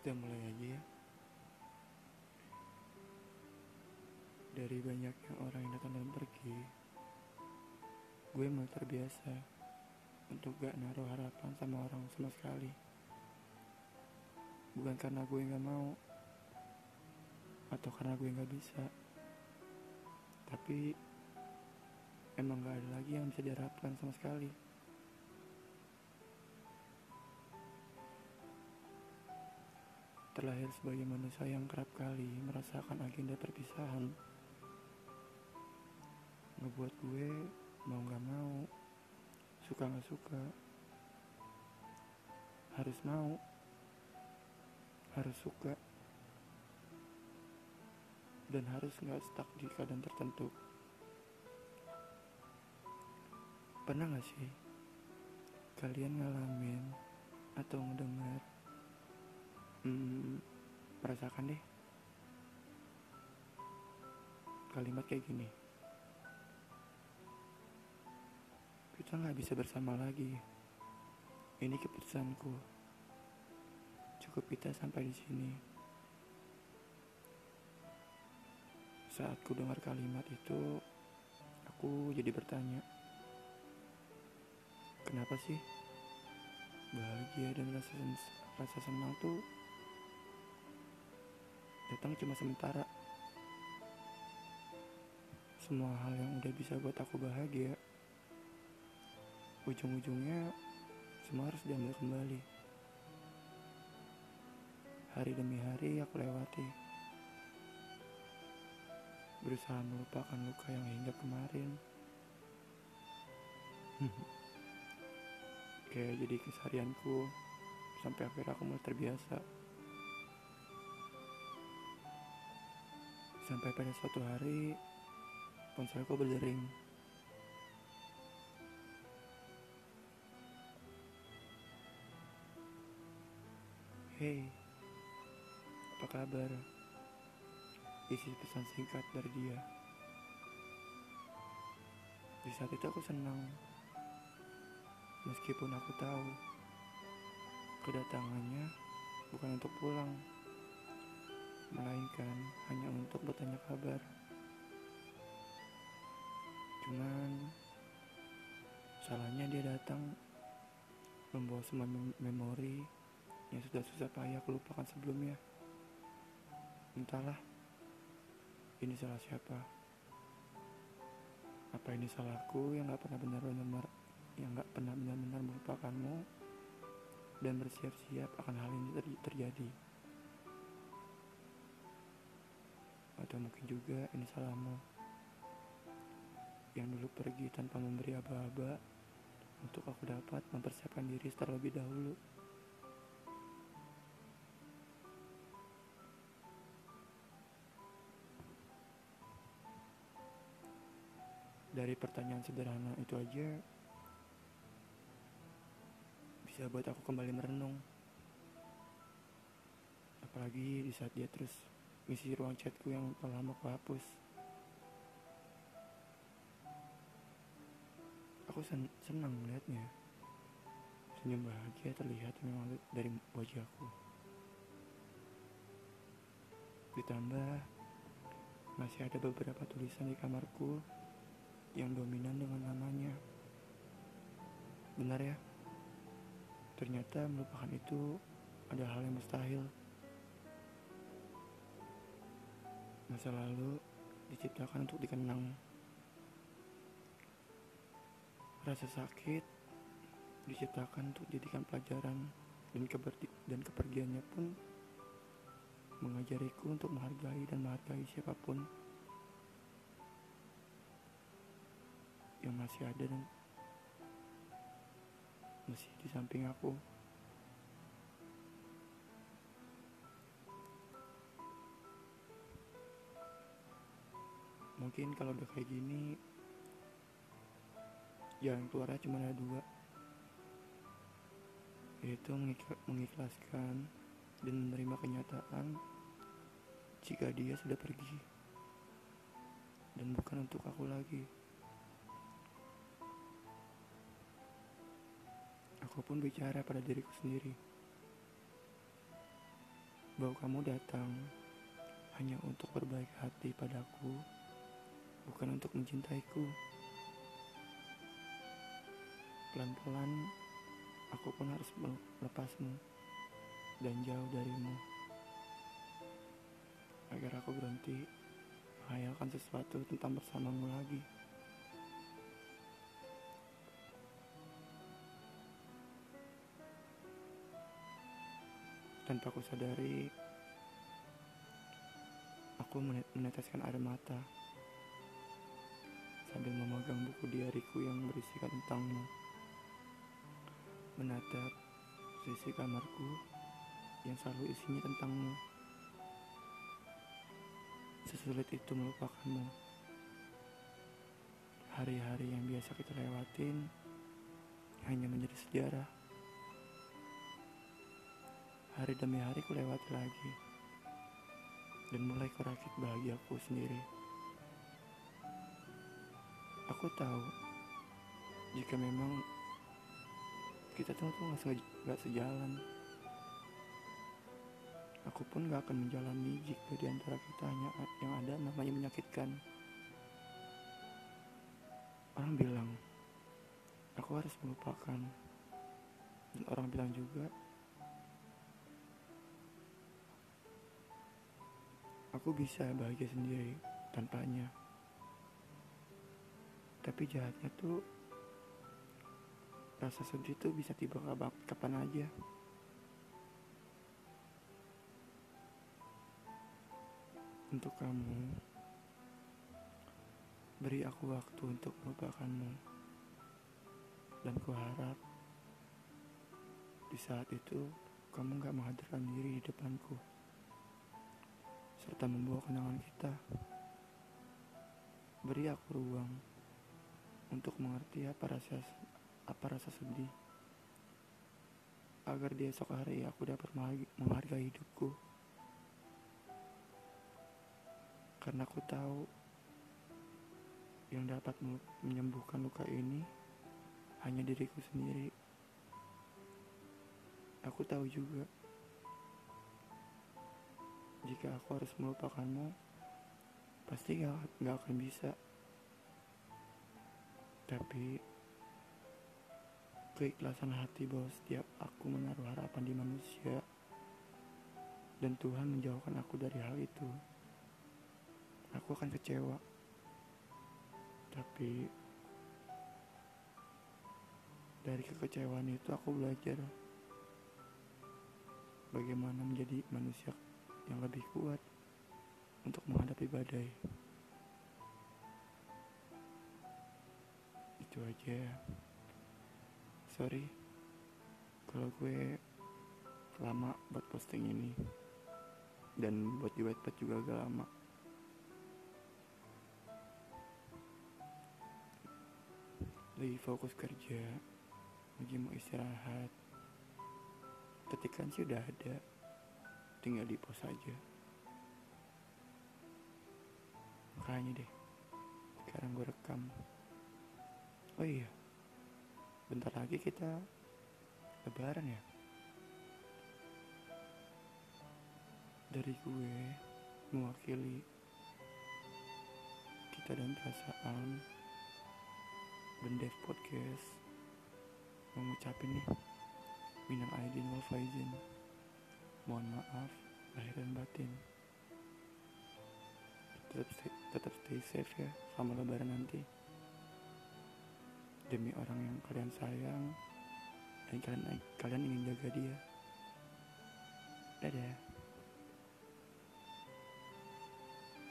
Kita mulai aja ya. Dari banyaknya orang yang datang dan pergi, gue mulai terbiasa untuk gak naruh harapan sama orang sama sekali. Bukan karena gue gak mau, atau karena gue gak bisa, tapi emang gak ada lagi yang bisa diharapkan sama sekali. Terlahir sebagai manusia yang kerap kali merasakan agenda perpisahan, ngebuat gue mau gak mau, suka gak suka, harus mau, harus suka, dan harus gak stuck di keadaan tertentu. Pernah gak sih kalian ngalamin atau ngedengar hmm, merasakan deh. Kalimat kayak gini. Kita nggak bisa bersama lagi. Ini keputusanku. Cukup kita sampai di sini. Saat ku dengar kalimat itu aku jadi bertanya kenapa sih? Bahagia dan rasa senang tuh datang cuma sementara. Semua hal yang udah bisa buat aku bahagia, ujung-ujungnya semua harus diambil kembali. Hari demi hari aku lewati, berusaha melupakan luka yang hingga kemarin. Kayak jadi keseharianku sampai akhirnya aku mulai terbiasa. Sampai pada suatu hari ponselku berdering. Hei, apa kabar? Isi pesan singkat dari dia. Di saat itu aku senang, meskipun aku tahu kedatangannya bukan untuk pulang melainkan hanya untuk bertanya kabar. Cuman salahnya dia datang membawa semua mem memori yang sudah susah payah aku lupakan sebelumnya. Entahlah, ini salah siapa? Apa ini salahku yang gak pernah benar-benar yang gak pernah benar-benar melupakanmu dan bersiap-siap akan hal ini ter terjadi? Atau mungkin juga ini salahmu yang dulu pergi tanpa memberi aba-aba untuk aku dapat mempersiapkan diri terlebih dahulu. Dari pertanyaan sederhana itu aja bisa buat aku kembali merenung. Apalagi di saat dia terus isi ruang chatku yang telah lama aku hapus. Aku sen senang melihatnya. Senyum bahagia terlihat memang dari wajahku. Ditambah masih ada beberapa tulisan di kamarku yang dominan dengan namanya. Benar ya? Ternyata melupakan itu ada hal yang mustahil. Masa lalu diciptakan untuk dikenang. Rasa sakit diciptakan untuk dijadikan pelajaran dan, dan kepergiannya pun mengajariku untuk menghargai dan menghargai siapa pun yang masih ada dan masih di samping aku. Mungkin kalau udah kayak gini jalan keluarnya cuma ada dua. Yaitu mengikhlaskan dan menerima kenyataan jika dia sudah pergi. Dan bukan untuk aku lagi. Aku pun bicara pada diriku sendiri. Bahwa kamu datang hanya untuk berbaik hati padaku, bukan untuk mencintaiku. Pelan-pelan, aku pun harus melepasmu dan jauh darimu. Agar aku berhenti menghayalkan sesuatu tentang bersamamu lagi. Tanpa aku sadari, aku meneteskan air mata sambil memegang buku diariku yang berisikan tentangmu. Menatap sisi kamarku yang selalu isinya tentangmu. Sesulit itu melupakanmu. Hari-hari yang biasa kita lewatin hanya menjadi sejarah. Hari demi hari ku lewati lagi Dan mulai kurakit bahagiaku sendiri Aku tahu Jika memang Kita tuh tuh gak sejalan Aku pun gak akan menjalani jika di antara kita hanya yang ada namanya menyakitkan. Orang bilang, aku harus melupakan. Dan orang bilang juga, Aku bisa bahagia sendiri tanpanya. Tapi jahatnya tuh rasa sedih tuh bisa tiba kapan aja. Untuk kamu, beri aku waktu untuk melupakanmu. Dan kuharap di saat itu kamu gak menghadirkan diri di depanku serta membawa kenangan kita. Beri aku ruang untuk mengerti apa rasa apa rasa sedih agar di esok hari aku dapat menghargai hidupku. Karena aku tahu yang dapat menyembuhkan luka ini hanya diriku sendiri. Aku tahu juga jika aku harus melupakanmu, pasti gak, gak akan bisa. Tapi keikhlasan hati bahwa setiap aku menaruh harapan di manusia dan Tuhan menjauhkan aku dari hal itu, aku akan kecewa. Tapi dari kekecewaan itu aku belajar bagaimana menjadi manusia yang lebih kuat untuk menghadapi badai. Itu aja. Sorry kalau gue lama buat posting ini dan buat di Wattpad juga agak lama. Lagi fokus kerja, lagi mau istirahat. Ketikan sih udah ada tinggal di pos aja makanya deh sekarang gue rekam oh iya. Bentar lagi kita lebaran ya? Dari gue mewakili kita dan perasaan dan Dev Podcast mengucapin nih minang aidin wal faizin. Mohon maaf lahir dan batin. Tetap stay, tetap stay safe ya sama lebaran nanti demi orang yang kalian sayang. Dan kalian kalian ingin jaga dia. Dadah